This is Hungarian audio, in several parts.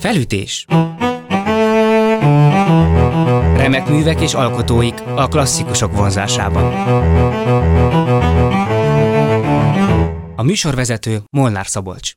Felütés Remek művek és alkotóik a klasszikusok vonzásában. A műsorvezető Molnár Szabolcs.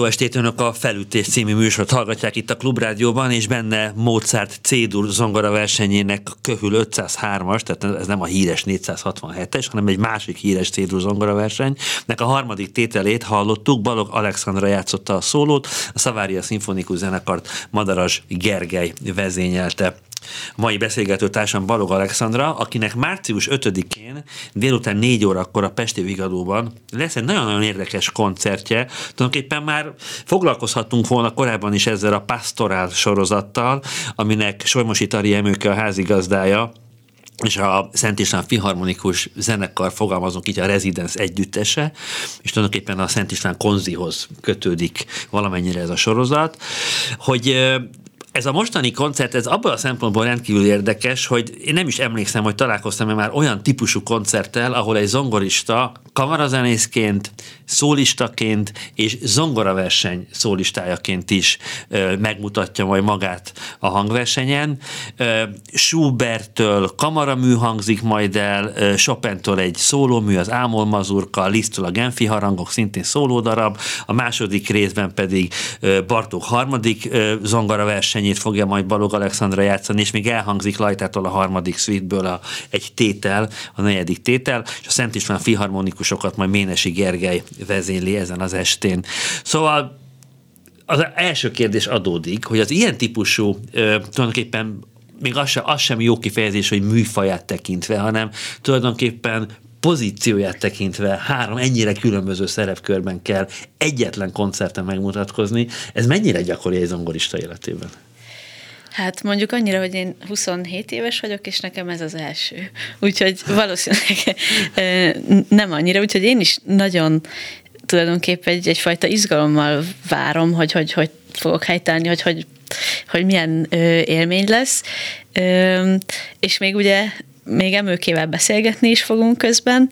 Jó estét, önök a Felütés című műsort hallgatják itt a Klubrádióban, és benne Mozart C-dur zongora versenyének köhül 503-as, tehát ez nem a híres 467-es, hanem egy másik híres C-dur zongora versenynek a harmadik tételét hallottuk, Balog Alexandra játszotta a szólót, a Szavária Szimfonikus Zenekart Madaras Gergely vezényelte mai beszélgető társam Balog Alexandra, akinek március 5-én délután 4 órakor a Pesti Vigadóban lesz egy nagyon-nagyon érdekes koncertje. Tulajdonképpen már foglalkozhattunk volna korábban is ezzel a Pastorál sorozattal, aminek Solymosi Tari Emőke a házigazdája, és a Szent István Filharmonikus zenekar fogalmazunk így a Residence együttese, és tulajdonképpen a Szent István konzihoz kötődik valamennyire ez a sorozat, hogy ez a mostani koncert, ez abban a szempontból rendkívül érdekes, hogy én nem is emlékszem, hogy találkoztam-e már olyan típusú koncerttel, ahol egy zongorista kamarazenészként, szólistaként és zongoraverseny szólistájaként is megmutatja majd magát a hangversenyen. Ö, Schubertől kamaramű hangzik majd el, ö, Chopintől egy szólómű, az Ámol Mazurka, Lisztől a Genfi harangok, szintén szólódarab, a második részben pedig Bartók harmadik zongoraversenyét fogja majd Balog Alexandra játszani, és még elhangzik Lajtától a harmadik suiteből a, egy tétel, a negyedik tétel, és a Szent István Filharmonikusokat majd Ménesi Gergely vezényli ezen az estén. Szóval az első kérdés adódik, hogy az ilyen típusú tulajdonképpen még az sem, az sem jó kifejezés, hogy műfaját tekintve, hanem tulajdonképpen pozícióját tekintve három ennyire különböző szerepkörben kell egyetlen koncerten megmutatkozni. Ez mennyire gyakori egy zongorista életében? Hát mondjuk annyira, hogy én 27 éves vagyok, és nekem ez az első. Úgyhogy valószínűleg nem annyira, úgyhogy én is nagyon tulajdonképpen egy, egyfajta izgalommal várom, hogy hogy, hogy fogok helytállni, hogy, hogy, hogy milyen élmény lesz. És még ugye még emőkével beszélgetni is fogunk közben,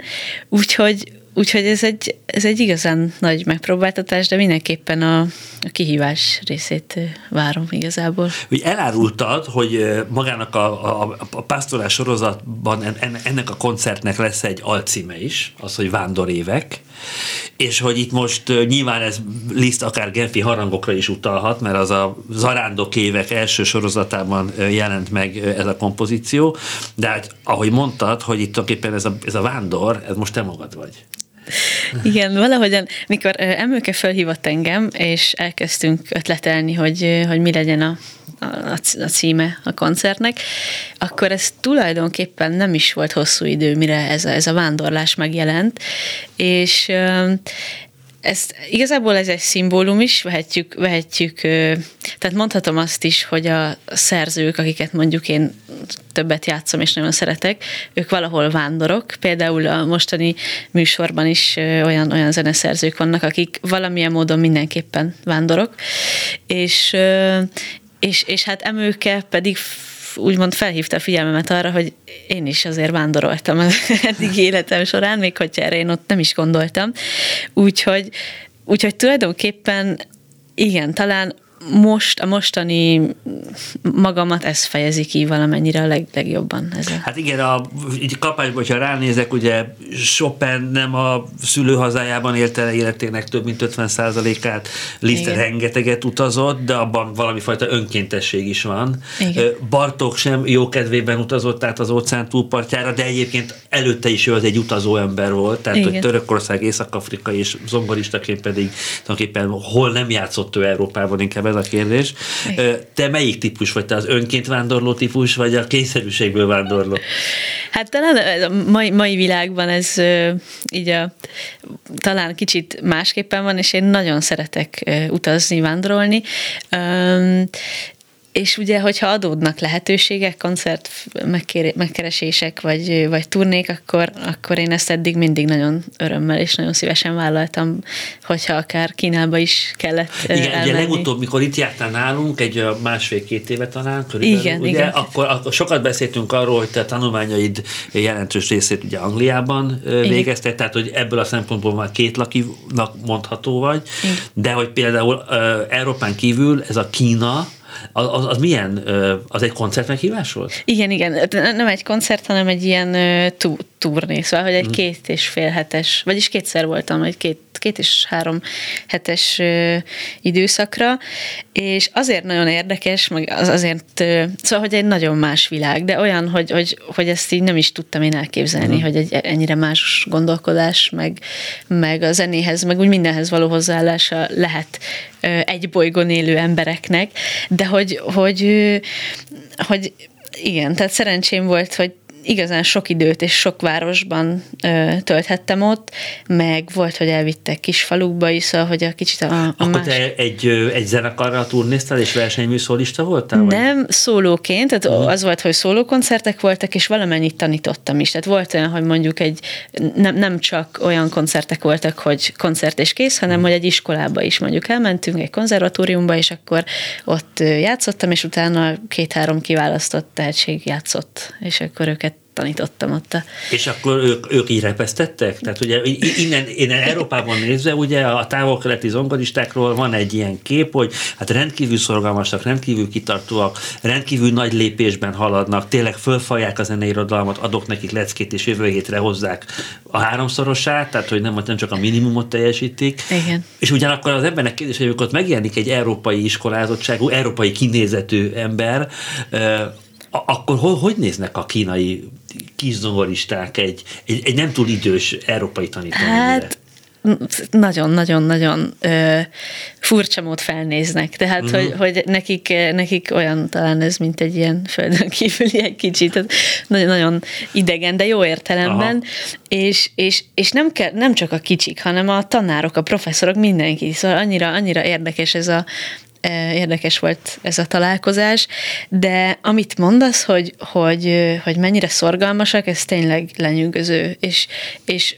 úgyhogy, úgyhogy ez egy, ez egy igazán nagy megpróbáltatás, de mindenképpen a, a kihívás részét várom igazából. Úgy elárultad, hogy magának a, a, a pásztorás sorozatban ennek a koncertnek lesz egy alcíme is, az, hogy Vándorévek, és hogy itt most nyilván ez Liszt akár Genfi harangokra is utalhat, mert az a Zarándok évek első sorozatában jelent meg ez a kompozíció, de hát ahogy mondtad, hogy itt tulajdonképpen ez a, ez a vándor, ez most te magad vagy. Igen, valahogyan, mikor emőke felhívott engem, és elkezdtünk ötletelni, hogy, hogy mi legyen a, a, a címe a koncertnek, akkor ez tulajdonképpen nem is volt hosszú idő, mire ez a, ez a vándorlás megjelent, és ez, igazából ez egy szimbólum is, vehetjük, vehetjük, tehát mondhatom azt is, hogy a szerzők, akiket mondjuk én többet játszom és nagyon szeretek, ők valahol vándorok. Például a mostani műsorban is olyan, olyan zeneszerzők vannak, akik valamilyen módon mindenképpen vándorok. És, és, és hát emőke pedig úgymond felhívta a figyelmemet arra, hogy én is azért vándoroltam az eddig életem során, még hogyha erre én ott nem is gondoltam. Úgyhogy, úgyhogy tulajdonképpen igen, talán most, a mostani magamat ez fejezi ki valamennyire a leg, legjobban. Ez a... Hát igen, a, így kapásban, hogyha ránézek, ugye Chopin nem a szülőhazájában élte életének több mint 50%-át, Liszt rengeteget utazott, de abban valami fajta önkéntesség is van. Igen. Bartók sem jó kedvében utazott át az óceán túlpartjára, de egyébként előtte is ő az egy utazó ember volt, tehát igen. hogy Törökország, Észak-Afrika és zongoristaként pedig tulajdonképpen hol nem játszott ő Európában, inkább ez a kérdés. Te melyik típus vagy? Te az önként vándorló típus, vagy a kényszerűségből vándorló? Hát talán a mai, mai világban ez így a, talán kicsit másképpen van, és én nagyon szeretek utazni, vándorolni és ugye, hogyha adódnak lehetőségek, koncert megkeresések, vagy, vagy turnék, akkor, akkor én ezt eddig mindig nagyon örömmel és nagyon szívesen vállaltam, hogyha akár Kínába is kellett Igen, elmenni. ugye legutóbb, mikor itt jártál nálunk, egy másfél-két éve talán, körülbelül, igen, ugye, igen. Akkor, akkor sokat beszéltünk arról, hogy te a tanulmányaid jelentős részét ugye Angliában végezted, tehát hogy ebből a szempontból már két lakinak mondható vagy, igen. de hogy például Európán kívül ez a Kína, az, az milyen, az egy koncert meghívás volt? Igen, igen. Nem egy koncert, hanem egy ilyen turné, szóval, hogy egy mm. két és fél hetes, vagyis kétszer voltam, egy két két és három hetes időszakra, és azért nagyon érdekes, meg az azért, szóval, hogy egy nagyon más világ, de olyan, hogy, hogy, hogy ezt így nem is tudtam én elképzelni, uh-huh. hogy egy ennyire más gondolkodás, meg, meg a zenéhez, meg úgy mindenhez való hozzáállása lehet egy bolygón élő embereknek, de hogy, hogy, hogy igen, tehát szerencsém volt, hogy igazán sok időt és sok városban ö, tölthettem ott, meg volt, hogy elvittek kis falukba is, szóval, hogy a kicsit a, a Akkor más... te egy, egy zenekarral turnéztál, és versenyműszólista voltál? Vagy? Nem, szólóként, tehát uh-huh. az volt, hogy szólókoncertek voltak, és valamennyit tanítottam is. Tehát volt olyan, hogy mondjuk egy, nem, nem csak olyan koncertek voltak, hogy koncert és kész, hanem uh-huh. hogy egy iskolába is mondjuk elmentünk, egy konzervatóriumba, és akkor ott játszottam, és utána két-három kiválasztott tehetség játszott, és akkor őket tanítottam ott. A... És akkor ők, ők így repesztettek? Tehát ugye innen, innen Európában nézve, ugye a távol-keleti zongoristákról van egy ilyen kép, hogy hát rendkívül szorgalmasak, rendkívül kitartóak, rendkívül nagy lépésben haladnak, tényleg fölfalják a zeneirodalmat, adok nekik leckét, és jövő hétre hozzák a háromszorosát, tehát hogy nem, nem csak a minimumot teljesítik. Igen. És ugyanakkor az embernek kérdés, hogy ott megjelenik egy európai iskolázottságú, európai kinézetű ember, akkor hogy néznek a kínai kizongoristák egy, egy, egy nem túl idős európai tanítónőre? Hát nagyon-nagyon-nagyon furcsa mód felnéznek. Tehát, uh-huh. hogy, hogy nekik, nekik olyan talán ez, mint egy ilyen földön kívüli egy kicsit, nagyon-nagyon idegen, de jó értelemben, és, és, és nem, kell, nem csak a kicsik, hanem a tanárok, a professzorok, mindenki. Szóval annyira, annyira érdekes ez a, érdekes volt ez a találkozás, de amit mondasz, hogy, hogy, hogy mennyire szorgalmasak, ez tényleg lenyűgöző, és, és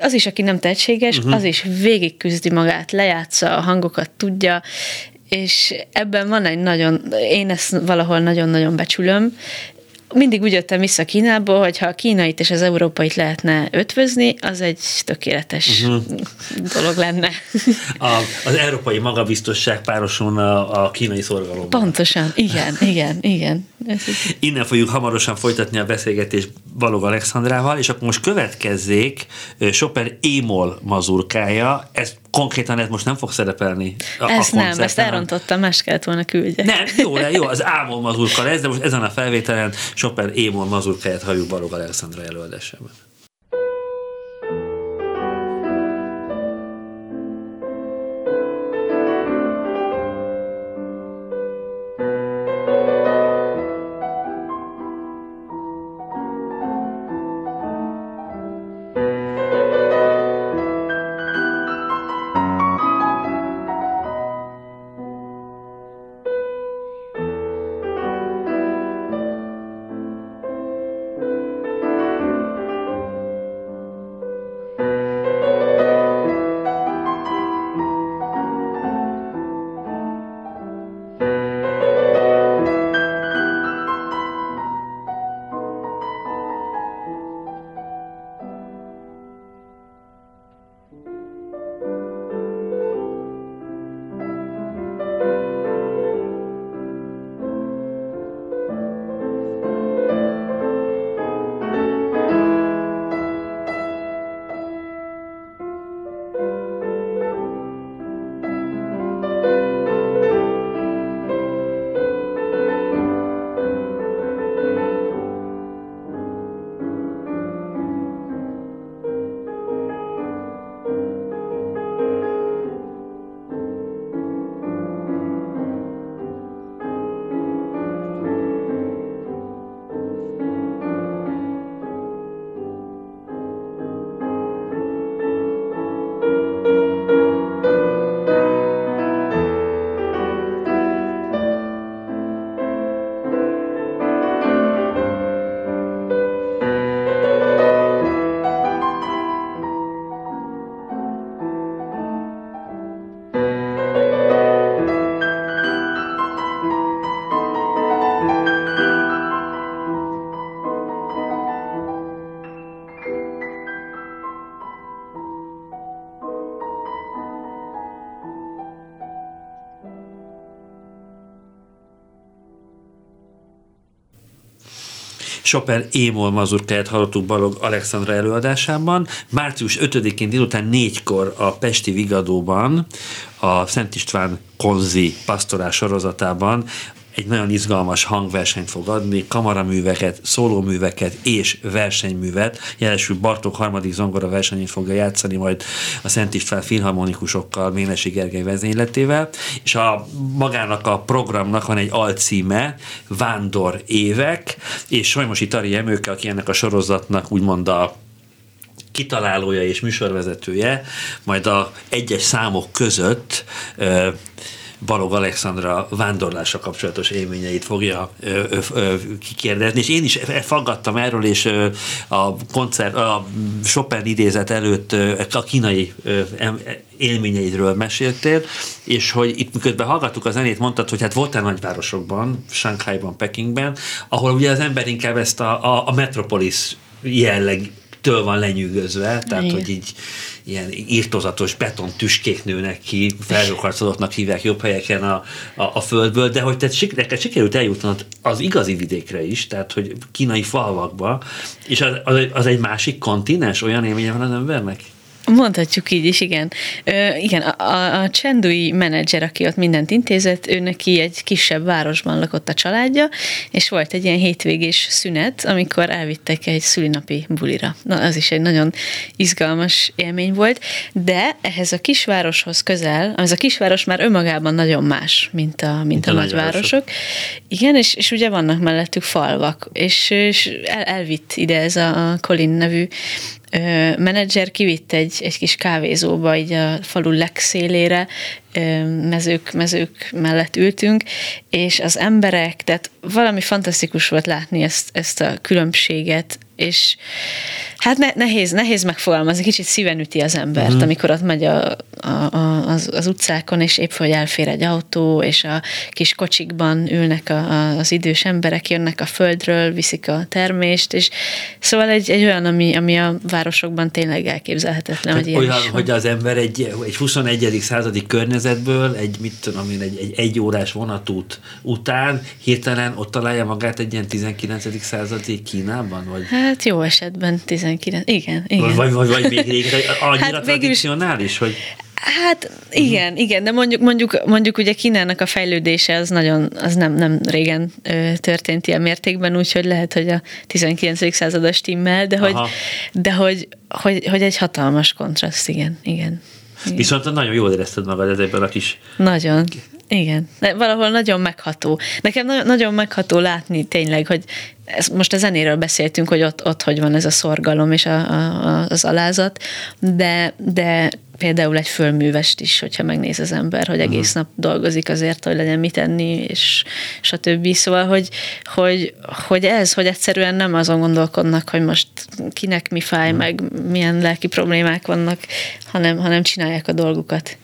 az is, aki nem tehetséges, uh-huh. az is végig küzdi magát, lejátsza a hangokat, tudja, és ebben van egy nagyon, én ezt valahol nagyon-nagyon becsülöm, mindig úgy jöttem vissza Kínából, hogy ha a kínait és az európait lehetne ötvözni, az egy tökéletes uh-huh. dolog lenne. A, az európai magabiztosság párosulna a, a kínai szorgalomban. Pontosan, igen, igen, igen. Innen fogjuk hamarosan folytatni a beszélgetést Balog Alexandrával, és akkor most következzék Chopin émol mazurkája. Ez konkrétan ez most nem fog szerepelni a, Ez a nem, ezt elrontottam, más kellett volna küldje. Nem, jó, jó, az ámol mazurka lesz, de most ezen a felvételen Chopin émol mazurkáját halljuk Balog Alexandra előadásában. Chopin Émol mazurkáját hallottuk Balog Alexandra előadásában. Március 5-én délután négykor a Pesti Vigadóban a Szent István Konzi pastorás sorozatában egy nagyon izgalmas hangversenyt fog adni, kamaraműveket, szólóműveket és versenyművet. Jelesül Bartók harmadik zongora versenyét fogja játszani majd a Szent István filharmonikusokkal, Ménesi Gergely vezényletével, és a magának a programnak van egy alcíme, Vándor évek, és Solymosi Tari Emőke, aki ennek a sorozatnak úgymond a kitalálója és műsorvezetője, majd a egyes számok között Balog Alexandra vándorlása kapcsolatos élményeit fogja ö, ö, ö, kikérdezni, és én is faggattam erről, és ö, a koncert, a Chopin idézet előtt ö, a kínai ö, élményeidről meséltél, és hogy itt miközben hallgattuk a zenét, mondtad, hogy hát voltál nagyvárosokban, Shanghaiban, Pekingben, ahol ugye az ember inkább ezt a, a, a metropolis jelleg től van lenyűgözve, tehát Igen. hogy így ilyen írtozatos beton tüskék nőnek ki, felhőkarcolóknak hívják jobb helyeken a, a, a földből, de hogy te neked sikerült eljutnod az igazi vidékre is, tehát hogy kínai falvakba, és az, az, az egy másik kontinens, olyan élménye van az embernek? Mondhatjuk így is, igen. Ö, igen, a, a, a csendui menedzser, aki ott mindent intézett, ő neki egy kisebb városban lakott a családja, és volt egy ilyen hétvégés szünet, amikor elvittek egy szülinapi bulira. Na, az is egy nagyon izgalmas élmény volt, de ehhez a kisvároshoz közel, az a kisváros már önmagában nagyon más, mint a, mint, mint a, a nagyvárosok. Igen, és, és ugye vannak mellettük falvak, és, és el, elvitt ide ez a Colin nevű menedzser kivitt egy, egy kis kávézóba, így a falu legszélére, mezők, mezők mellett ültünk, és az emberek, tehát valami fantasztikus volt látni ezt, ezt a különbséget, és hát ne, nehéz, nehéz megfogalmazni, kicsit szíven üti az embert, mm. amikor ott megy a, a, a, az, az utcákon, és épp hogy elfér egy autó, és a kis kocsikban ülnek a, a, az idős emberek, jönnek a földről, viszik a termést, és szóval egy, egy olyan, ami, ami a városokban tényleg elképzelhetetlen, hogy olyan, is hogy az ember egy, egy 21. századi környezetből, egy, mit tudom én, egy, egy egy órás vonatút után hirtelen ott találja magát egy ilyen 19. századi Kínában? Vagy? Hát jó esetben 19. Igen, igen. Vagy, vagy, vagy még rég, annyira hát tradicionális, hogy... Hát igen, uh-huh. igen, de mondjuk, mondjuk, mondjuk ugye Kínának a fejlődése az nagyon, az nem, nem régen ö, történt ilyen mértékben, úgyhogy lehet, hogy a 19. százados timmel, de, hogy, de hogy, hogy, hogy, egy hatalmas kontraszt, igen, igen. igen. Viszont nagyon jól érezted magad ezekben a kis... Nagyon. Igen, de valahol nagyon megható. Nekem nagyon, nagyon megható látni tényleg, hogy ez, most a zenéről beszéltünk, hogy ott, ott hogy van ez a szorgalom és a, a, az alázat, de, de például egy fölművest is, hogyha megnéz az ember, hogy egész uh-huh. nap dolgozik azért, hogy legyen mit enni, és stb. Szóval, hogy, hogy, hogy ez, hogy egyszerűen nem azon gondolkodnak, hogy most kinek mi fáj, uh-huh. meg milyen lelki problémák vannak, hanem, hanem csinálják a dolgukat.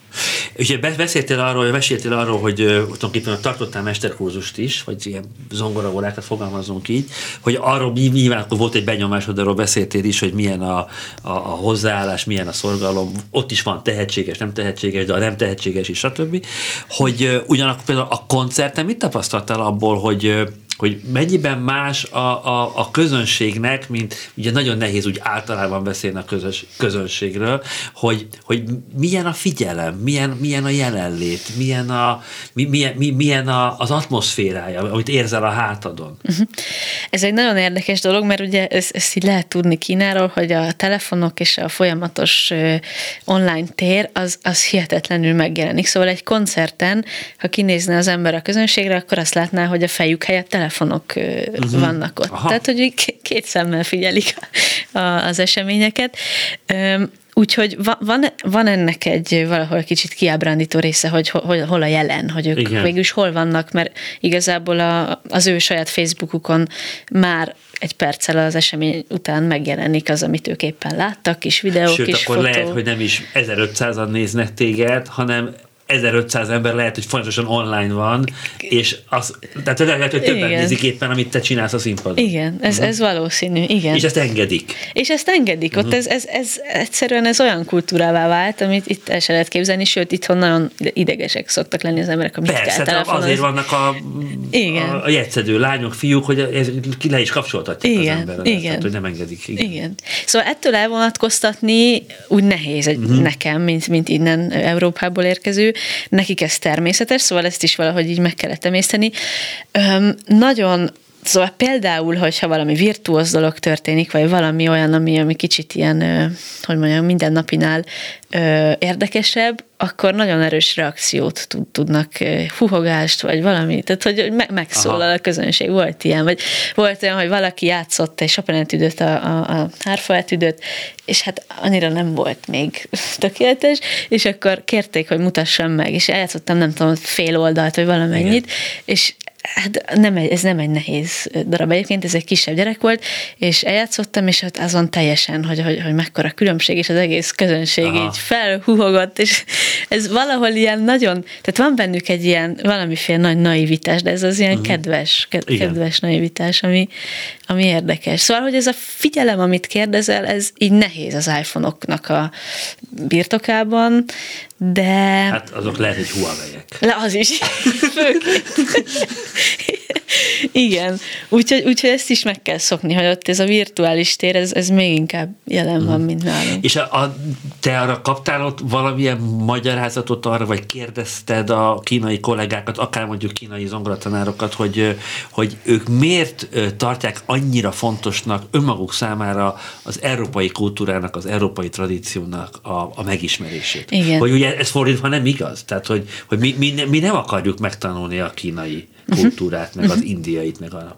Ugye beszéltél arról, beszéltél arról, hogy tulajdonképpen tartottál mesterkurzust is, vagy ilyen zongoraórákat fogalmazunk így, hogy arról nyilván akkor volt egy benyomásod, arról beszéltél is, hogy milyen a, a, a hozzáállás, milyen a szorgalom, ott is van tehetséges, nem tehetséges, de a nem tehetséges is, stb. Hogy ugyanakkor például a koncerten mit tapasztaltál abból, hogy hogy mennyiben más a, a, a közönségnek, mint ugye nagyon nehéz úgy általában beszélni a közös, közönségről, hogy, hogy milyen a figyelem, milyen, milyen a jelenlét, milyen, a, milyen, milyen a, az atmoszférája, amit érzel a hátadon. Uh-huh. Ez egy nagyon érdekes dolog, mert ugye ezt, ezt így lehet tudni Kínáról, hogy a telefonok és a folyamatos online tér az, az hihetetlenül megjelenik. Szóval egy koncerten, ha kinézne az ember a közönségre, akkor azt látná, hogy a fejük helyett telefonok uh-huh. vannak ott. Aha. Tehát, hogy két szemmel figyelik az eseményeket. Úgyhogy van, van ennek egy valahol kicsit kiábrándító része, hogy hol, hol a jelen, hogy ők Igen. végül is hol vannak, mert igazából a, az ő saját Facebookukon már egy perccel az esemény után megjelenik az, amit ők éppen láttak, kis videók, Sőt, kis akkor fotó. lehet, hogy nem is 1500-an néznek téged, hanem 1500 ember lehet, hogy folyamatosan online van, és az, tehát lehet, hogy többen igen. nézik éppen, amit te csinálsz a színpadon. Igen, ez, uh-huh. ez valószínű, igen. És ezt engedik. És ezt engedik. Uh-huh. Ott mhm. ez, ez, ez egyszerűen ez olyan kultúrává vált, amit itt el se lehet képzelni, sőt, itthon nagyon idegesek szoktak lenni az emberek, amit Persze, kell azért vannak a, igen. a, a jegyszedő lányok, fiúk, hogy ez ki le is kapcsoltatják igen, az emberre. Igen. Tehát, hogy nem engedik. Igen. igen. Szóval ettől elvonatkoztatni úgy nehéz uh-huh. nekem, mint, mint innen Európából érkező, nekik ez természetes, szóval ezt is valahogy így meg kellett emészteni. Öm, nagyon Szóval például, hogyha valami virtuóz dolog történik, vagy valami olyan, ami, ami kicsit ilyen, hogy mondjam, mindennapinál érdekesebb, akkor nagyon erős reakciót tudnak, huhogást, vagy valami, tehát hogy megszólal Aha. a közönség. Volt ilyen, vagy volt olyan, hogy valaki játszott egy Chopin etüdöt, a, a, a hárfa etüdöt, és hát annyira nem volt még tökéletes, és akkor kérték, hogy mutassam meg, és eljátszottam nem tudom, fél oldalt, vagy valamennyit, Igen. és hát nem egy, ez nem egy nehéz darab egyébként, ez egy kisebb gyerek volt, és eljátszottam, és ott azon teljesen, hogy, hogy, hogy mekkora különbség, és az egész közönség Aha. így felhuhogott, és ez valahol ilyen nagyon, tehát van bennük egy ilyen valamiféle nagy naivitás, de ez az ilyen uh-huh. kedves, ked, kedves naivitás, ami, ami érdekes. Szóval, hogy ez a figyelem, amit kérdezel, ez így nehéz az iPhone-oknak a birtokában, de... Hát azok lehet, hogy huawei Le, az is. Igen, úgyhogy, úgyhogy ezt is meg kell szokni, hogy ott ez a virtuális tér, ez, ez még inkább jelen van, mint nálunk. És a, a, te arra kaptál ott valamilyen magyarázatot arra, vagy kérdezted a kínai kollégákat, akár mondjuk kínai zongoratanárokat, hogy, hogy ők miért tartják annyira fontosnak önmaguk számára az európai kultúrának, az európai tradíciónak a, a megismerését. Igen. Hogy ugye ez fordítva nem igaz, tehát hogy, hogy mi, mi, mi nem akarjuk megtanulni a kínai kultúrát, meg az indiait, meg a...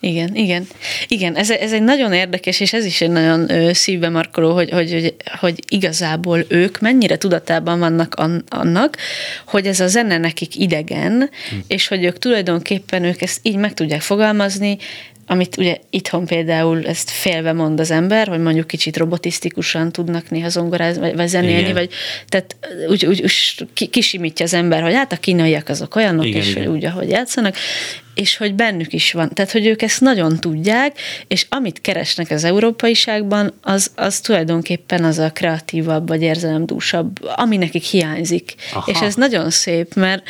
Igen, igen. Igen, ez, ez egy nagyon érdekes, és ez is egy nagyon ö, szívbe markoló, hogy, hogy, hogy, hogy igazából ők mennyire tudatában vannak an, annak, hogy ez a zene nekik idegen, hm. és hogy ők tulajdonképpen ők ezt így meg tudják fogalmazni, amit ugye itthon például ezt félve mond az ember, hogy mondjuk kicsit robotisztikusan tudnak néha zongorázni, vagy, vagy zenélni, igen. vagy tehát úgy, úgy, úgy kisimítja az ember, hogy hát a kínaiak azok olyanok, igen, és igen. úgy, ahogy játszanak, és hogy bennük is van. Tehát, hogy ők ezt nagyon tudják, és amit keresnek az európaiságban, az, az tulajdonképpen az a kreatívabb, vagy érzelemdúsabb, ami nekik hiányzik. Aha. És ez nagyon szép, mert...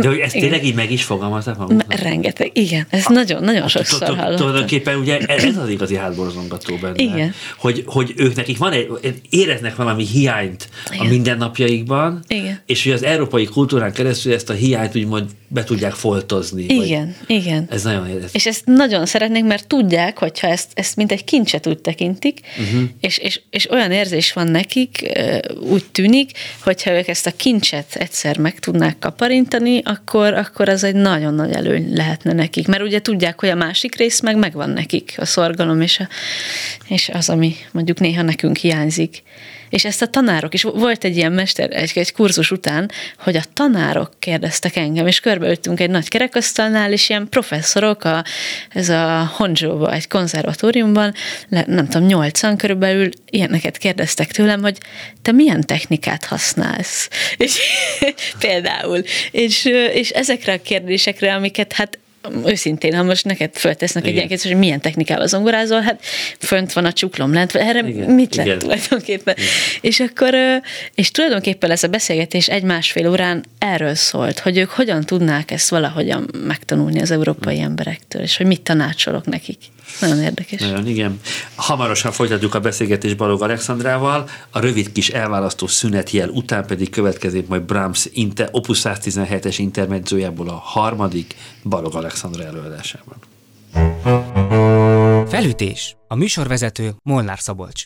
De hogy ezt tényleg így meg is fogalmazták maguknak? Rengeteg, igen. Ez nagyon, nagyon sokszor hallottam. Tulajdonképpen ugye ez az igazi hátborzongató benne. Igen. Hogy, hogy ők nekik van egy, éreznek valami hiányt a mindennapjaikban, igen. és hogy az európai kultúrán keresztül ezt a hiányt úgymond be tudják foltozni. Igen, vagy, igen. Ez nagyon érdekes. És ezt nagyon szeretnék, mert tudják, hogyha ezt, ezt mint egy kincset úgy tekintik, uh-huh. és, és, és olyan érzés van nekik, úgy tűnik, hogyha ők ezt a kincset egyszer meg tudnák kaparintani, akkor, akkor az egy nagyon nagy előny lehetne nekik. Mert ugye tudják, hogy a másik rész meg megvan nekik, a szorgalom és, a, és az, ami mondjuk néha nekünk hiányzik. És ezt a tanárok is, volt egy ilyen mester, egy, egy kurzus után, hogy a tanárok kérdeztek engem, és körbeültünk egy nagy kerekasztalnál, és ilyen professzorok, a, ez a Honzsóba, egy konzervatóriumban, le, nem tudom, nyolcan körülbelül ilyeneket kérdeztek tőlem, hogy te milyen technikát használsz? És például. És, és ezekre a kérdésekre, amiket hát őszintén, ha most neked föltesznek Igen. egy ilyen kérdést, hogy milyen technikával zongorázol, hát fönt van a csuklom lent, erre Igen. mit lett Igen. tulajdonképpen? Igen. És akkor, és tulajdonképpen ez a beszélgetés egy-másfél órán erről szólt, hogy ők hogyan tudnák ezt valahogyan megtanulni az európai emberektől, és hogy mit tanácsolok nekik. Nagyon érdekes. Nagyon, igen. Hamarosan folytatjuk a beszélgetést Balog Alexandrával, a rövid kis elválasztó szünetjel után pedig következik majd Brahms Inter, Opus 117-es intermedzójából a harmadik Balog Alexandra előadásában. Felütés. A műsorvezető Molnár Szabolcs.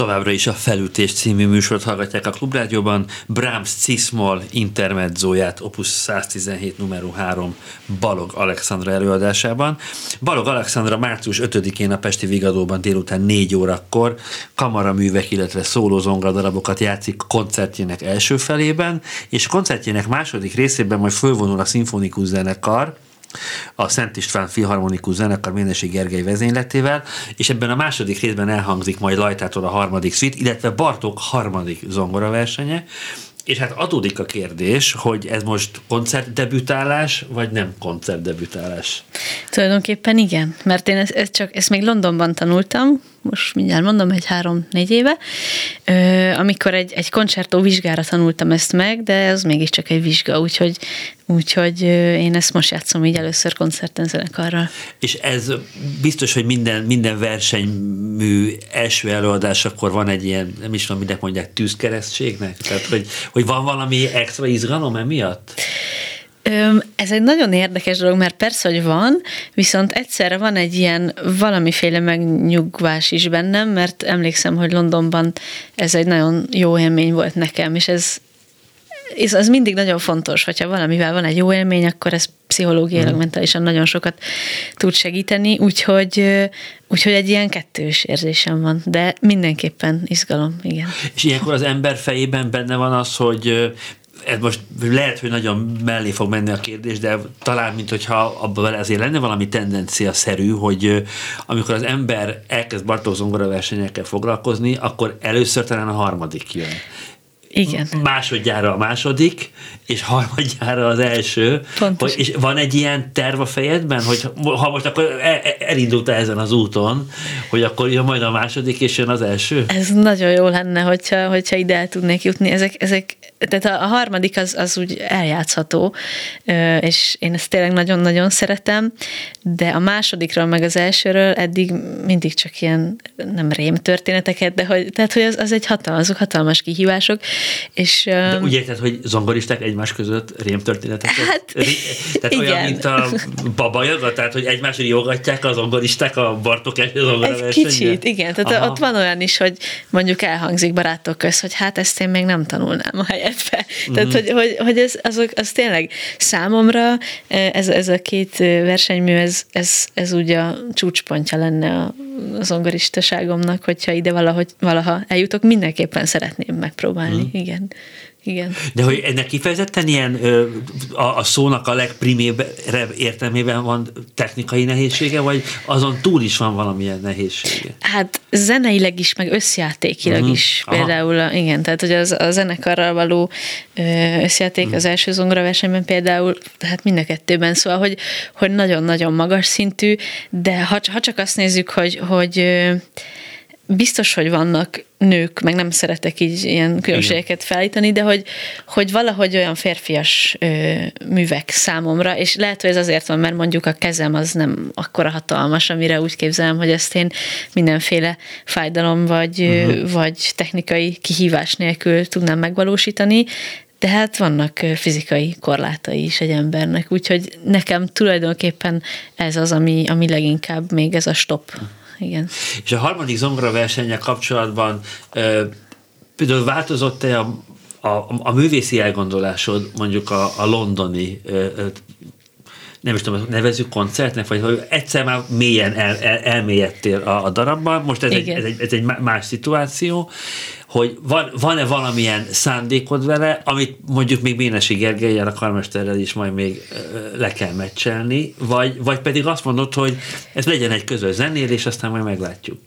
Továbbra is a Felütés című műsort hallgatják a Klubrádióban. Brahms Cismol intermedzóját Opus 117 numero 3 Balog Alexandra előadásában. Balog Alexandra március 5-én a Pesti Vigadóban délután 4 órakor kamaraművek, illetve szólózongra darabokat játszik koncertjének első felében, és koncertjének második részében majd fölvonul a szimfonikus zenekar, a Szent István Filharmonikus Zenekar Ménesi Gergely vezényletével, és ebben a második részben elhangzik majd Lajtától a harmadik szvit, illetve Bartók harmadik zongoraversenye, és hát adódik a kérdés, hogy ez most koncertdebütálás, vagy nem koncertdebütálás? Tulajdonképpen igen, mert én ezt, ezt csak ezt még Londonban tanultam, most mindjárt mondom, egy három-négy éve, amikor egy, egy koncertó vizsgára tanultam ezt meg, de ez mégiscsak egy vizsga, úgyhogy, úgyhogy én ezt most játszom így először koncerten zenekarral. És ez biztos, hogy minden, minden versenymű első előadás, akkor van egy ilyen, nem is tudom, minek mondják, tűzkeresztségnek? Tehát, hogy, hogy van valami extra izgalom emiatt? Ez egy nagyon érdekes dolog, mert persze, hogy van, viszont egyszerre van egy ilyen valamiféle megnyugvás is bennem, mert emlékszem, hogy Londonban ez egy nagyon jó élmény volt nekem, és ez, ez az mindig nagyon fontos, hogyha valamivel van egy jó élmény, akkor ez pszichológiailag, mm. mentálisan nagyon sokat tud segíteni, úgyhogy, úgyhogy egy ilyen kettős érzésem van, de mindenképpen izgalom, igen. És ilyenkor az ember fejében benne van az, hogy ez most lehet, hogy nagyon mellé fog menni a kérdés, de talán, mint hogyha abban azért lenne valami tendencia szerű, hogy amikor az ember elkezd Bartók zongora versenyekkel foglalkozni, akkor először talán a harmadik jön. Igen. Másodjára a második, és harmadjára az első. Hogy, és van egy ilyen terv a fejedben, hogy ha most akkor e, e, elindult ezen az úton, hogy akkor jön majd a második, és jön az első? Ez nagyon jó lenne, hogyha, hogyha ide el tudnék jutni. Ezek, ezek tehát a, harmadik az, az úgy eljátszható, és én ezt tényleg nagyon-nagyon szeretem, de a másodikról meg az elsőről eddig mindig csak ilyen nem rém történeteket, de hogy, tehát, hogy az, az egy hatalmas, azok hatalmas kihívások. És, de úgy érted, hogy zongoristák egymás között rém történeteket? Hát, tehát igen. olyan, mint a baba joga, tehát hogy egymás riogatják a zongoristák a Bartok Egy kicsit, igen. Tehát Aha. ott van olyan is, hogy mondjuk elhangzik barátok köz, hogy hát ezt én még nem tanulnám a helyet illetve. Mm-hmm. Tehát, hogy, hogy, hogy ez, az, az tényleg számomra ez, ez a két versenymű, ez, ez, ez úgy a csúcspontja lenne a, az zongoristaságomnak, hogyha ide valahogy, valaha eljutok, mindenképpen szeretném megpróbálni, mm. igen. Igen. De hogy ennek kifejezetten ilyen a, a szónak a legprimébb értelmében van technikai nehézsége, vagy azon túl is van valamilyen nehézsége? Hát zeneileg is, meg összjátékilag uh-huh. is. Aha. Például, igen, tehát hogy az, a zenekarral való összjáték uh-huh. az első zongoraversenyben például, tehát mind a kettőben, szóval, hogy, hogy nagyon-nagyon magas szintű, de ha, ha csak azt nézzük, hogy, hogy biztos, hogy vannak nők, meg nem szeretek így ilyen különbségeket felállítani, de hogy, hogy valahogy olyan férfias ö, művek számomra, és lehet, hogy ez azért van, mert mondjuk a kezem az nem akkora hatalmas, amire úgy képzelem, hogy ezt én mindenféle fájdalom vagy, uh-huh. vagy technikai kihívás nélkül tudnám megvalósítani, de hát vannak fizikai korlátai is egy embernek, úgyhogy nekem tulajdonképpen ez az, ami, ami leginkább még ez a stop igen. És a harmadik zongora versenye kapcsolatban például változott-e a, a, a művészi elgondolásod mondjuk a, a londoni nem is tudom, nevezzük koncertnek, vagy hogy egyszer már mélyen el, el, elmélyedtél a, a darabban, most ez egy, ez, egy, ez egy más szituáció, hogy van, van-e valamilyen szándékod vele, amit mondjuk még Bénesi Gergelyen a karmesterrel is majd még le kell meccselni, vagy, vagy pedig azt mondod, hogy ez legyen egy közös zenél, és aztán majd meglátjuk.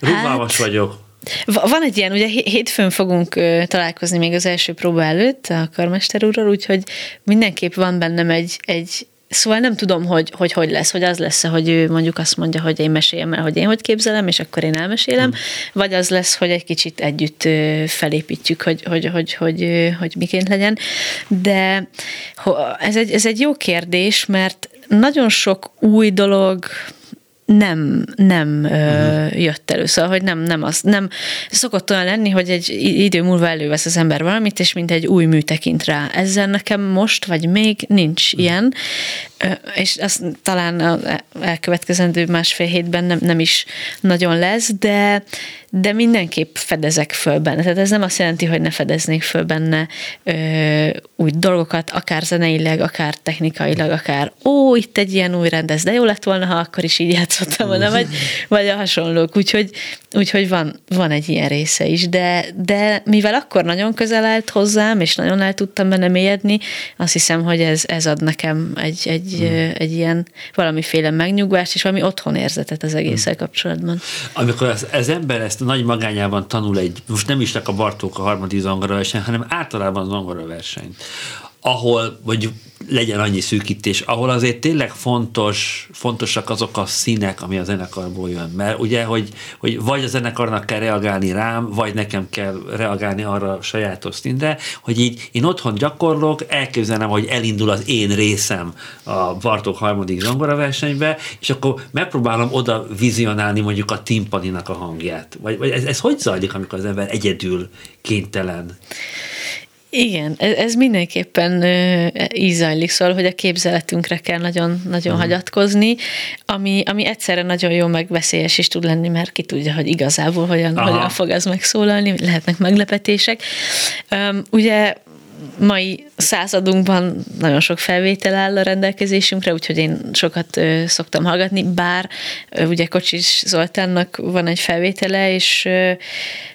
Rugalmas hát, vagyok. Van egy ilyen, ugye hétfőn fogunk találkozni még az első próba előtt a karmester úrral, úgyhogy mindenképp van bennem egy, egy Szóval nem tudom, hogy, hogy hogy lesz, hogy az lesz hogy ő mondjuk azt mondja, hogy én meséljem el, hogy én hogy képzelem, és akkor én elmesélem, hmm. vagy az lesz, hogy egy kicsit együtt felépítjük, hogy, hogy, hogy, hogy, hogy miként legyen. De ez egy, ez egy jó kérdés, mert nagyon sok új dolog nem, nem uh-huh. jött elő. Szóval, hogy nem, nem az, nem szokott olyan lenni, hogy egy idő múlva elővesz az ember valamit, és mint egy új mű tekint rá. Ezzel nekem most, vagy még nincs uh-huh. ilyen, és azt talán a elkövetkezendő másfél hétben nem, nem is nagyon lesz, de, de mindenképp fedezek föl benne. Tehát ez nem azt jelenti, hogy ne fedeznék föl benne ö, új dolgokat, akár zeneileg, akár technikailag, akár ó, itt egy ilyen új rendez, de jó lett volna, ha akkor is így játszottam volna, vagy, vagy a hasonlók. Úgyhogy, úgyhogy van, van egy ilyen része is, de, de mivel akkor nagyon közel állt hozzám, és nagyon el tudtam benne mélyedni, azt hiszem, hogy ez, ez ad nekem egy, egy, hmm. egy ilyen valamiféle megnyugvást, és valami otthon érzetet az egésszel kapcsolatban. Amikor az, az ember ezt nagy magányában tanul egy, most nem is csak a Bartók a harmadik verseny, hanem általában versenyt, ahol, vagy legyen annyi szűkítés, ahol azért tényleg fontos, fontosak azok a színek, ami a zenekarból jön. Mert ugye, hogy, hogy vagy a zenekarnak kell reagálni rám, vagy nekem kell reagálni arra a sajátos színre, hogy így én otthon gyakorlok, elképzelem, hogy elindul az én részem a Bartók harmadik versenybe, és akkor megpróbálom oda vizionálni mondjuk a timpaninak a hangját. Vagy, vagy ez, ez hogy zajlik, amikor az ember egyedül kénytelen? Igen, ez, ez mindenképpen így zajlik, szóval, hogy a képzeletünkre kell nagyon, nagyon uh-huh. hagyatkozni, ami, ami egyszerre nagyon jó, meg veszélyes is tud lenni, mert ki tudja, hogy igazából hogyan, hogyan fog az megszólalni, lehetnek meglepetések. Um, ugye mai századunkban nagyon sok felvétel áll a rendelkezésünkre, úgyhogy én sokat ö, szoktam hallgatni, bár ö, ugye Kocsis Zoltánnak van egy felvétele, és ö,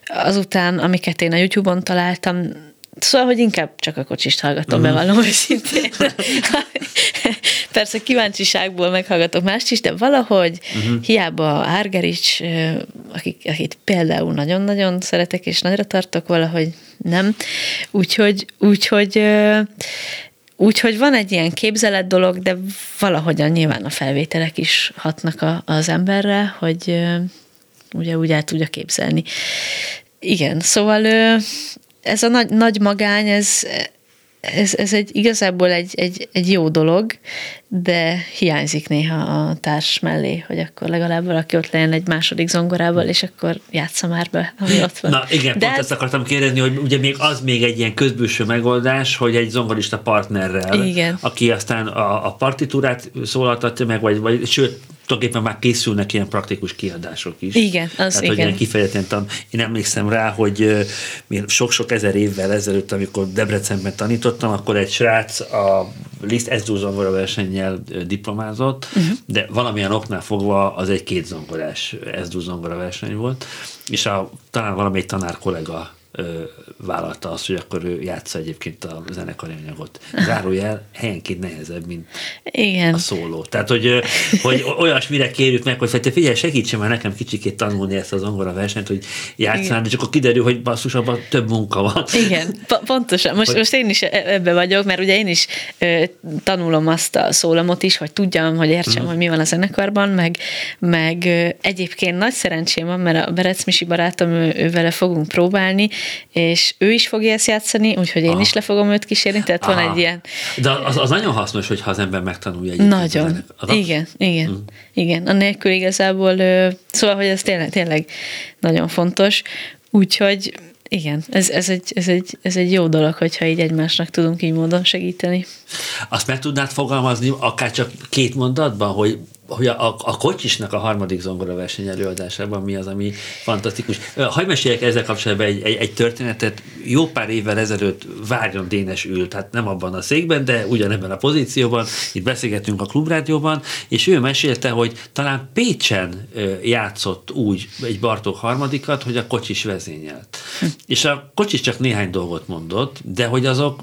azután, amiket én a YouTube-on találtam, Szóval, hogy inkább csak a kocsist hallgatom, uh-huh. bevallom őszintén. Persze kíváncsiságból meghallgatok mást is, de valahogy uh-huh. hiába Árgerics, akik, akit például nagyon-nagyon szeretek és nagyra tartok, valahogy nem. Úgyhogy, úgyhogy Úgyhogy van egy ilyen képzelet dolog, de valahogyan nyilván a felvételek is hatnak a, az emberre, hogy ugye úgy el tudja képzelni. Igen, szóval ez a nagy, nagy magány, ez, ez, ez egy, igazából egy, egy, egy jó dolog, de hiányzik néha a társ mellé, hogy akkor legalább valaki ott legyen egy második zongorával, és akkor játsza már be, ami ott van. Na igen, de pont ezt akartam kérdezni, hogy ugye még az még egy ilyen közbűső megoldás, hogy egy zongorista partnerrel, igen. aki aztán a, a partitúrát szólaltatja meg, vagy, vagy sőt, tulajdonképpen már készülnek ilyen praktikus kiadások is. Igen, az Tehát, igen. Hogy ilyen kifejezetten tan... Én emlékszem rá, hogy sok-sok ezer évvel ezelőtt, amikor Debrecenben tanítottam, akkor egy srác a Liszt Eszdú zongora versennyel diplomázott, uh-huh. de valamilyen oknál fogva az egy két zongorás Eszdú zongora verseny volt, és a, talán valamelyik tanár kollega vállalta azt, hogy akkor ő játsza egyébként a zenekari anyagot. Zárójel helyenként nehezebb, mint Igen. a szóló. Tehát, hogy, hogy olyasmire kérjük meg, hogy te figyelj, segítsen már nekem kicsikét tanulni ezt az angol versenyt, hogy játszál, és akkor kiderül, hogy basszus, abban több munka van. Igen, pontosan. Most, hogy... most én is e- ebbe vagyok, mert ugye én is ö, tanulom azt a szólamot is, hogy tudjam, hogy értsem, uh-huh. hogy mi van a zenekarban, meg, meg ö, egyébként nagy szerencsém van, mert a Berec Misi barátom, ő, ő vele fogunk próbálni, és ő is fogja ezt játszani, úgyhogy én Aha. is le fogom őt kísérni, tehát Aha. van egy ilyen... De az, az nagyon hasznos, hogyha az ember megtanulja egy Nagyon. Igen, igen, mm. igen. Annélkül igazából, szóval, hogy ez tényleg, tényleg nagyon fontos, úgyhogy igen, ez, ez, egy, ez, egy, ez egy jó dolog, hogyha így egymásnak tudunk így módon segíteni. Azt meg tudnád fogalmazni, akár csak két mondatban, hogy hogy a, a, a kocsisnak a harmadik zongora verseny előadásában mi az, ami fantasztikus. Hagyj meséljek ezzel kapcsolatban egy, egy, egy történetet. Jó pár évvel ezelőtt Várjon Dénes ült, hát nem abban a székben, de ugyanebben a pozícióban, itt beszélgettünk a klubrádióban, és ő mesélte, hogy talán Pécsen játszott úgy egy Bartók harmadikat, hogy a kocsis vezényelt. Hm. És a kocsis csak néhány dolgot mondott, de hogy azok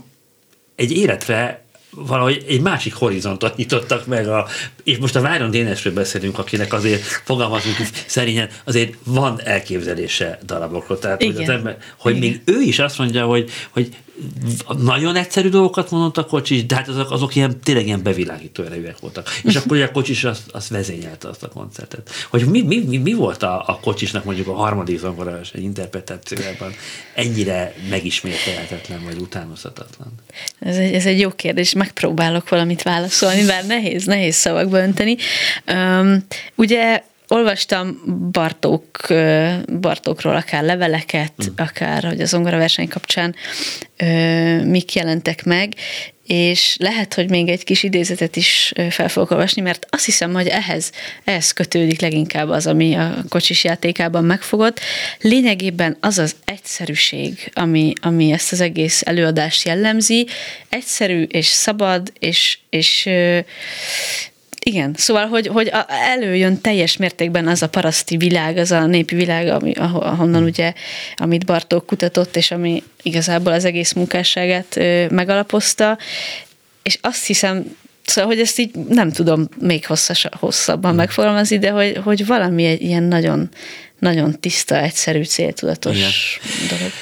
egy életre valahogy egy másik horizontot nyitottak meg, a, és most a Váron Dénesről beszélünk, akinek azért fogalmazunk szerényen, azért van elképzelése darabokról. Tehát, Igen. hogy, az ember, hogy Igen. még ő is azt mondja, hogy, hogy nagyon egyszerű dolgokat mondott a kocsis, de hát azok, azok ilyen, tényleg ilyen bevilágító erejűek voltak. És akkor a kocsis azt, azt vezényelte azt a koncertet. Hogy mi, mi, mi, mi volt a, a kocsisnak mondjuk a harmadik zongora egy interpretációjában ennyire megismételhetetlen vagy utánozhatatlan? Ez egy, ez egy jó kérdés, megpróbálok valamit válaszolni, bár nehéz, nehéz szavakba önteni. Um, ugye olvastam Bartók, Bartókról akár leveleket, mm. akár hogy az verseny kapcsán mik jelentek meg, és lehet, hogy még egy kis idézetet is fel fogok olvasni, mert azt hiszem, hogy ehhez, ehhez kötődik leginkább az, ami a kocsis játékában megfogott. Lényegében az az egyszerűség, ami, ami ezt az egész előadást jellemzi, egyszerű és szabad, és, és igen, szóval, hogy, hogy előjön teljes mértékben az a paraszti világ, az a népi világ, ami, ahonnan ugye, amit Bartók kutatott, és ami igazából az egész munkásságát megalapozta, és azt hiszem, Szóval, hogy ezt így nem tudom még hosszas, hosszabban hmm. megfogalmazni, de hogy, hogy valami egy ilyen nagyon, nagyon tiszta, egyszerű, céltudatos Igen. dolog.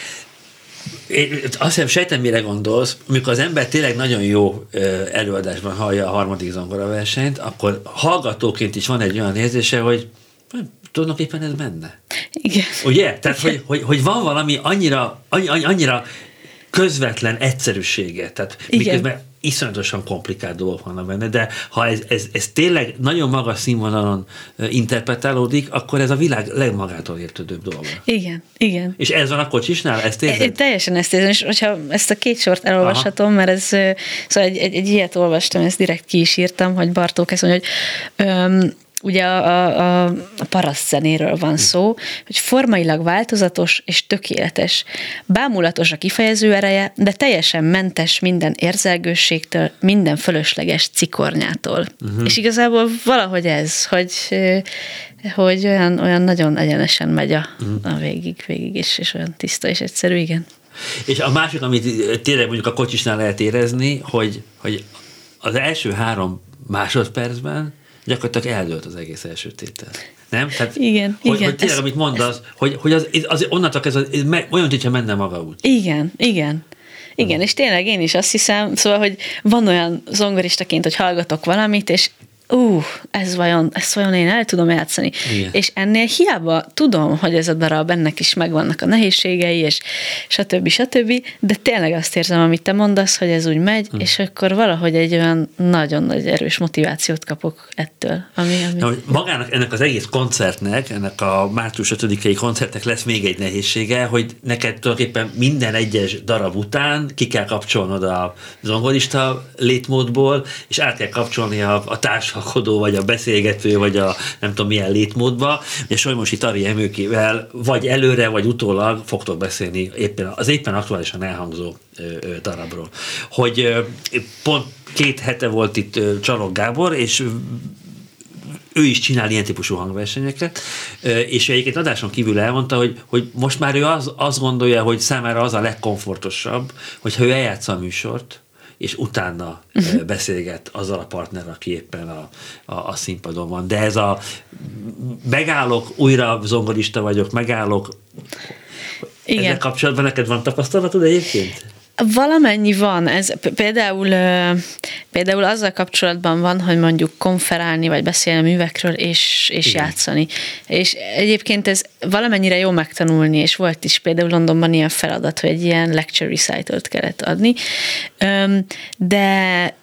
Én azt hiszem, sejtem, mire gondolsz, amikor az ember tényleg nagyon jó előadásban hallja a harmadik zongora versenyt, akkor hallgatóként is van egy olyan érzése, hogy tulajdonképpen ez menne. Igen. Ugye? Tehát, hogy, hogy, hogy van valami annyira, annyi, annyira közvetlen egyszerűsége. Tehát Igen. miközben iszonyatosan komplikált dolgok vannak benne, de ha ez, ez, ez tényleg nagyon magas színvonalon interpretálódik, akkor ez a világ legmagától értődőbb dolga. Igen, igen. És ez van a kocsisnál? Ezt érzed? É, teljesen ezt érzem, és hogyha ezt a két sort elolvashatom, Aha. mert ez, szóval egy, egy, egy ilyet olvastam, ezt direkt ki is írtam, hogy Bartók ezt mondja, hogy öm, ugye a, a, a paraszt zenéről van szó, hogy formailag változatos és tökéletes. Bámulatos a kifejező ereje, de teljesen mentes minden érzelgőségtől, minden fölösleges cikornyától. Uh-huh. És igazából valahogy ez, hogy, hogy olyan, olyan nagyon egyenesen megy a, uh-huh. a végig, végig, és, és olyan tiszta és egyszerű, igen. És a másik, amit tényleg mondjuk a kocsisnál lehet érezni, hogy, hogy az első három másodpercben gyakorlatilag eldőlt az egész első tétel. Nem? Tehát, igen, hogy, igen. Hogy tényleg, ez, amit mondasz, hogy, hogy az, az, onnantól ez, ez olyan, mintha menne maga úgy. Igen, igen. Igen, és tényleg én is azt hiszem, szóval, hogy van olyan zongoristaként, hogy hallgatok valamit, és ú, ez vajon, ezt vajon én el tudom játszani. Igen. És ennél hiába tudom, hogy ez a darab, ennek is megvannak a nehézségei, és stb. stb., de tényleg azt érzem, amit te mondasz, hogy ez úgy megy, hm. és akkor valahogy egy olyan nagyon nagy erős motivációt kapok ettől. Ami, ami... Na, magának ennek az egész koncertnek, ennek a március 5-i koncertnek lesz még egy nehézsége, hogy neked tulajdonképpen minden egyes darab után ki kell kapcsolnod a zongorista létmódból, és át kell kapcsolni a, a társ társalkodó, vagy a beszélgető, vagy a nem tudom milyen létmódba, és Solymosi Tari Emőkével vagy előre, vagy utólag fogtok beszélni éppen, az éppen aktuálisan elhangzó darabról. Hogy pont két hete volt itt Csalog Gábor, és ő is csinál ilyen típusú hangversenyeket, és egyébként adáson kívül elmondta, hogy, hogy most már ő az, azt gondolja, hogy számára az a legkomfortosabb, hogyha ő eljátsza a műsort, és utána uh-huh. beszélget azzal a partner, aki éppen a, a, a színpadon van. De ez a megállok, újra zongorista vagyok, megállok, Igen. ezzel kapcsolatban neked van tapasztalatod egyébként? Valamennyi van. Ez például, például azzal kapcsolatban van, hogy mondjuk konferálni, vagy beszélni művekről, és, és játszani. És egyébként ez valamennyire jó megtanulni, és volt is például Londonban ilyen feladat, hogy egy ilyen lecture recital kellett adni. De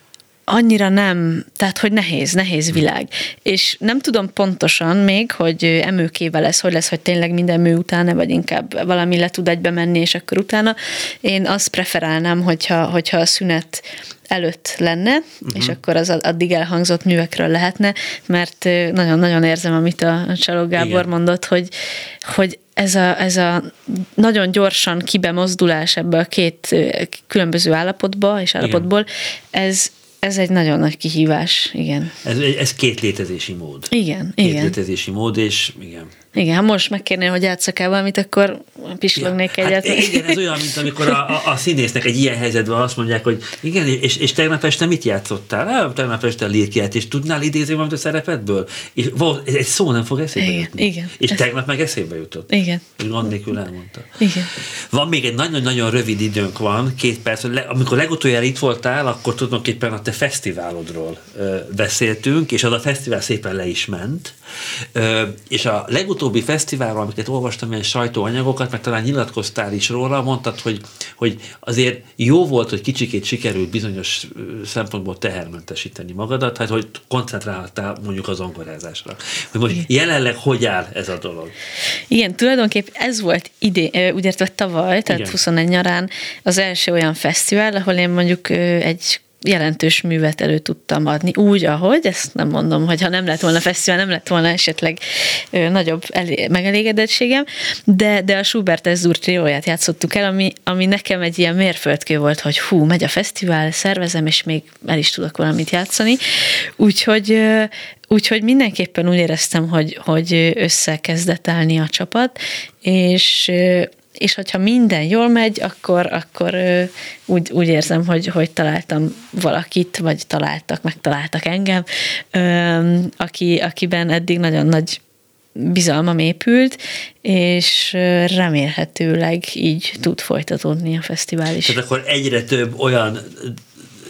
annyira nem, tehát hogy nehéz, nehéz világ. És nem tudom pontosan még, hogy emőkével lesz, hogy lesz, hogy tényleg minden mű utána, vagy inkább valami le tud egybe menni, és akkor utána. Én azt preferálnám, hogyha, hogyha a szünet előtt lenne, uh-huh. és akkor az addig elhangzott művekről lehetne, mert nagyon-nagyon érzem, amit a Csaló Gábor Igen. mondott, hogy, hogy ez a, ez a nagyon gyorsan kibemozdulás ebbe a két különböző állapotba és állapotból, Igen. ez, ez egy nagyon nagy kihívás, igen. Ez, ez két létezési mód. Igen, két igen. létezési mód, és igen. Igen, ha most megkérnél, hogy játszak el valamit, akkor pislognék ja, egyet. Hát igen, ez olyan, mint amikor a, a, a színésznek egy ilyen helyzetben azt mondják, hogy igen, és, és tegnap este mit játszottál? Ah, tegnap este lírkiát, és tudnál idézni valamit a szerepetből? És egy szó nem fog eszébe igen, jutni. Igen, és ez... tegnap meg eszébe jutott. Igen. És gond nélkül elmondta. Igen. Van még egy nagyon-nagyon rövid időnk van, két perc. Amikor legutoljára itt voltál, akkor tulajdonképpen a te fesztiválodról ö, beszéltünk, és az a fesztivál szépen le is ment. És a legutóbbi fesztiválról, amiket olvastam, ilyen sajtóanyagokat, meg talán nyilatkoztál is róla, mondtad, hogy, hogy azért jó volt, hogy kicsikét sikerült bizonyos szempontból tehermentesíteni magadat, hát hogy koncentráltál mondjuk az zongorázásra. Hogy most jelenleg hogy áll ez a dolog? Igen, tulajdonképp ez volt idén, úgy értve tavaly, tehát Igen. 21 nyarán az első olyan fesztivál, ahol én mondjuk egy jelentős művet elő tudtam adni, úgy, ahogy, ezt nem mondom, hogy ha nem lett volna fesztivál, nem lett volna esetleg nagyobb elé- megelégedettségem, de, de a Schubert Ezzur trióját játszottuk el, ami, ami nekem egy ilyen mérföldkő volt, hogy hú, megy a fesztivál, szervezem, és még el is tudok valamit játszani. Úgyhogy Úgyhogy mindenképpen úgy éreztem, hogy, hogy összekezdett állni a csapat, és és hogyha minden jól megy, akkor, akkor úgy, úgy érzem, hogy, hogy találtam valakit, vagy találtak, megtaláltak engem, aki, akiben eddig nagyon nagy bizalmam épült, és remélhetőleg így tud folytatódni a fesztivál is. Tehát akkor egyre több olyan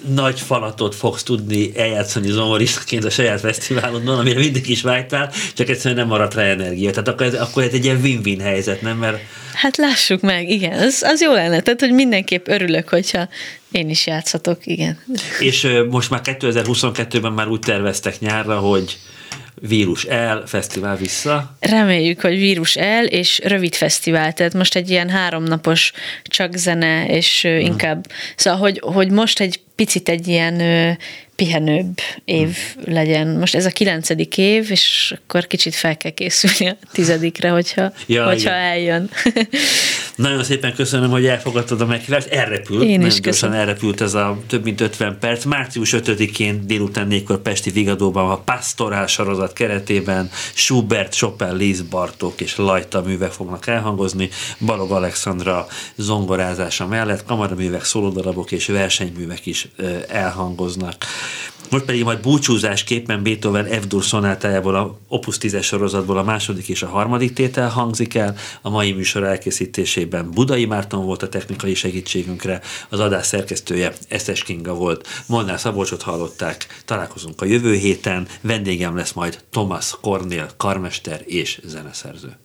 nagy falatot fogsz tudni eljátszani zongoristaként a saját fesztiválodon, amire mindig is vágytál, csak egyszerűen nem maradt rá energia. Tehát akkor ez, akkor ez egy ilyen win-win helyzet, nem? Mert... Hát lássuk meg, igen, az, az jó lenne. Tehát, hogy mindenképp örülök, hogyha én is játszhatok, igen. És most már 2022-ben már úgy terveztek nyárra, hogy vírus el, fesztivál vissza. Reméljük, hogy vírus el, és rövid fesztivál, tehát most egy ilyen háromnapos csak zene, és hmm. inkább, szóval, hogy, hogy most egy picit egy ilyen pihenőbb év hmm. legyen. Most ez a kilencedik év, és akkor kicsit fel kell készülni a tizedikre, hogyha, ja, hogyha eljön. Nagyon szépen köszönöm, hogy elfogadtad a meghívást. Elrepült. Én is köszönöm. elrepült ez a több mint 50 perc. Március 5-én délután négykor Pesti Vigadóban a Pastorál sorozat keretében Schubert, Chopin, Liszt, Bartók és Lajta művek fognak elhangozni. Balog Alexandra zongorázása mellett kamaraművek, szólódarabok és versenyművek elhangoznak. Most pedig majd búcsúzásképpen Beethoven F-dur szonátájából a Opus 10 sorozatból a második és a harmadik tétel hangzik el. A mai műsor elkészítésében Budai Márton volt a technikai segítségünkre, az adás szerkesztője Eszes Kinga volt. Molnár Szabolcsot hallották, találkozunk a jövő héten, vendégem lesz majd Thomas Kornél, karmester és zeneszerző.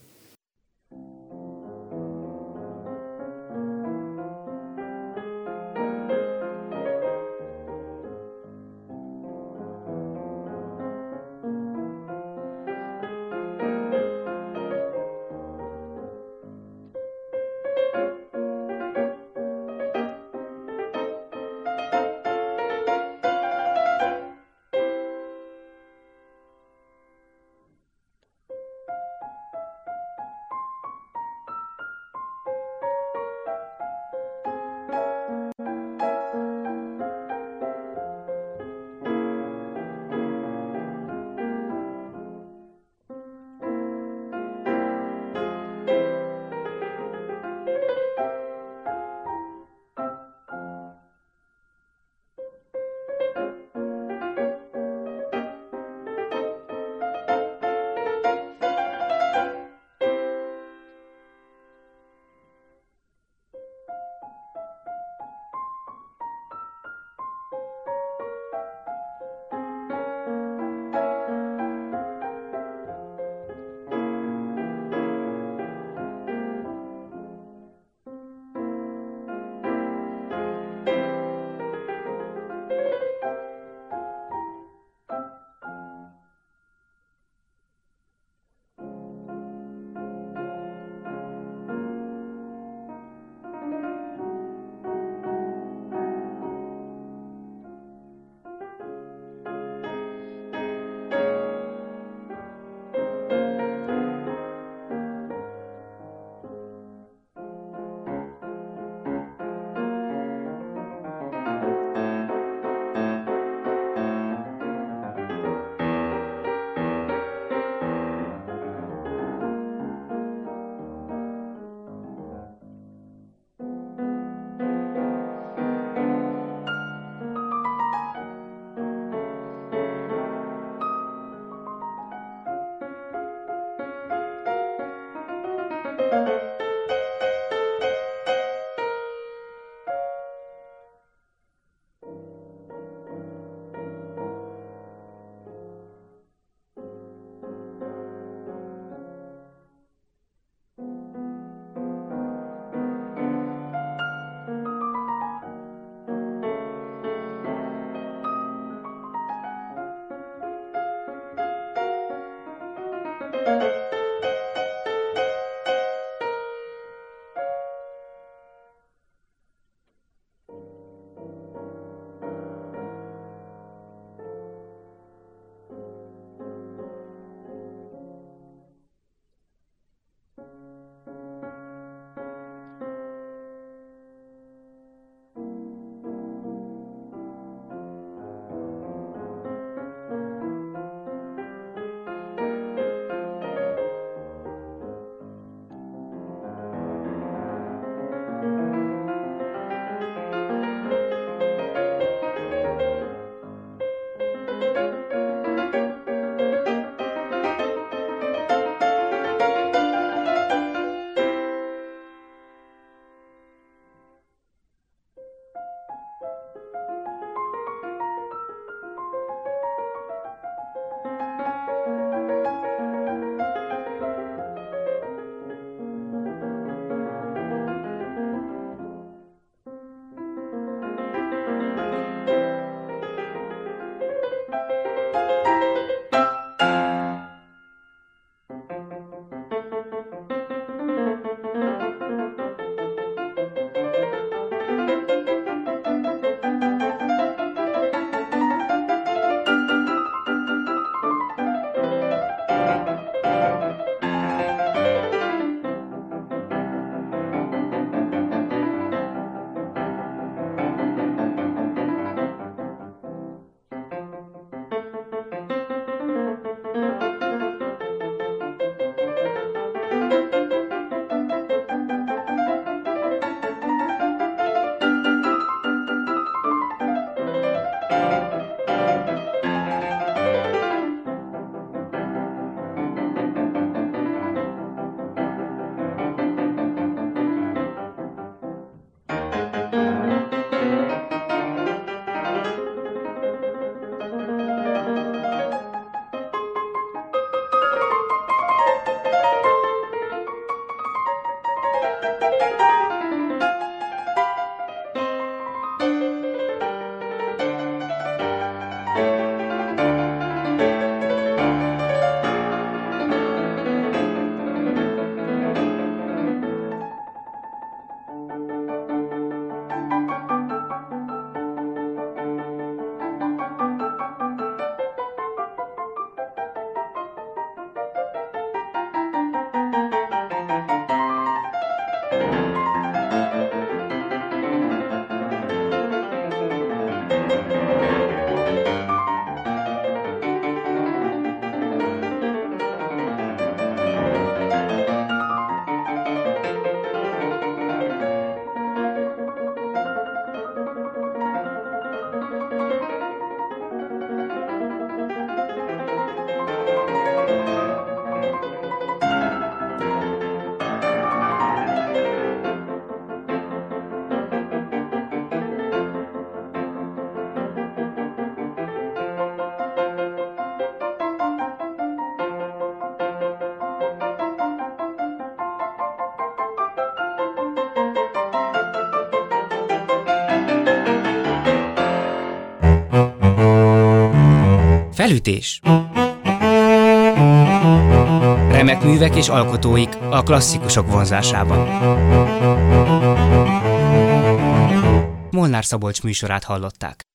Felütés Remek művek és alkotóik a klasszikusok vonzásában. Molnár Szabolcs műsorát hallották.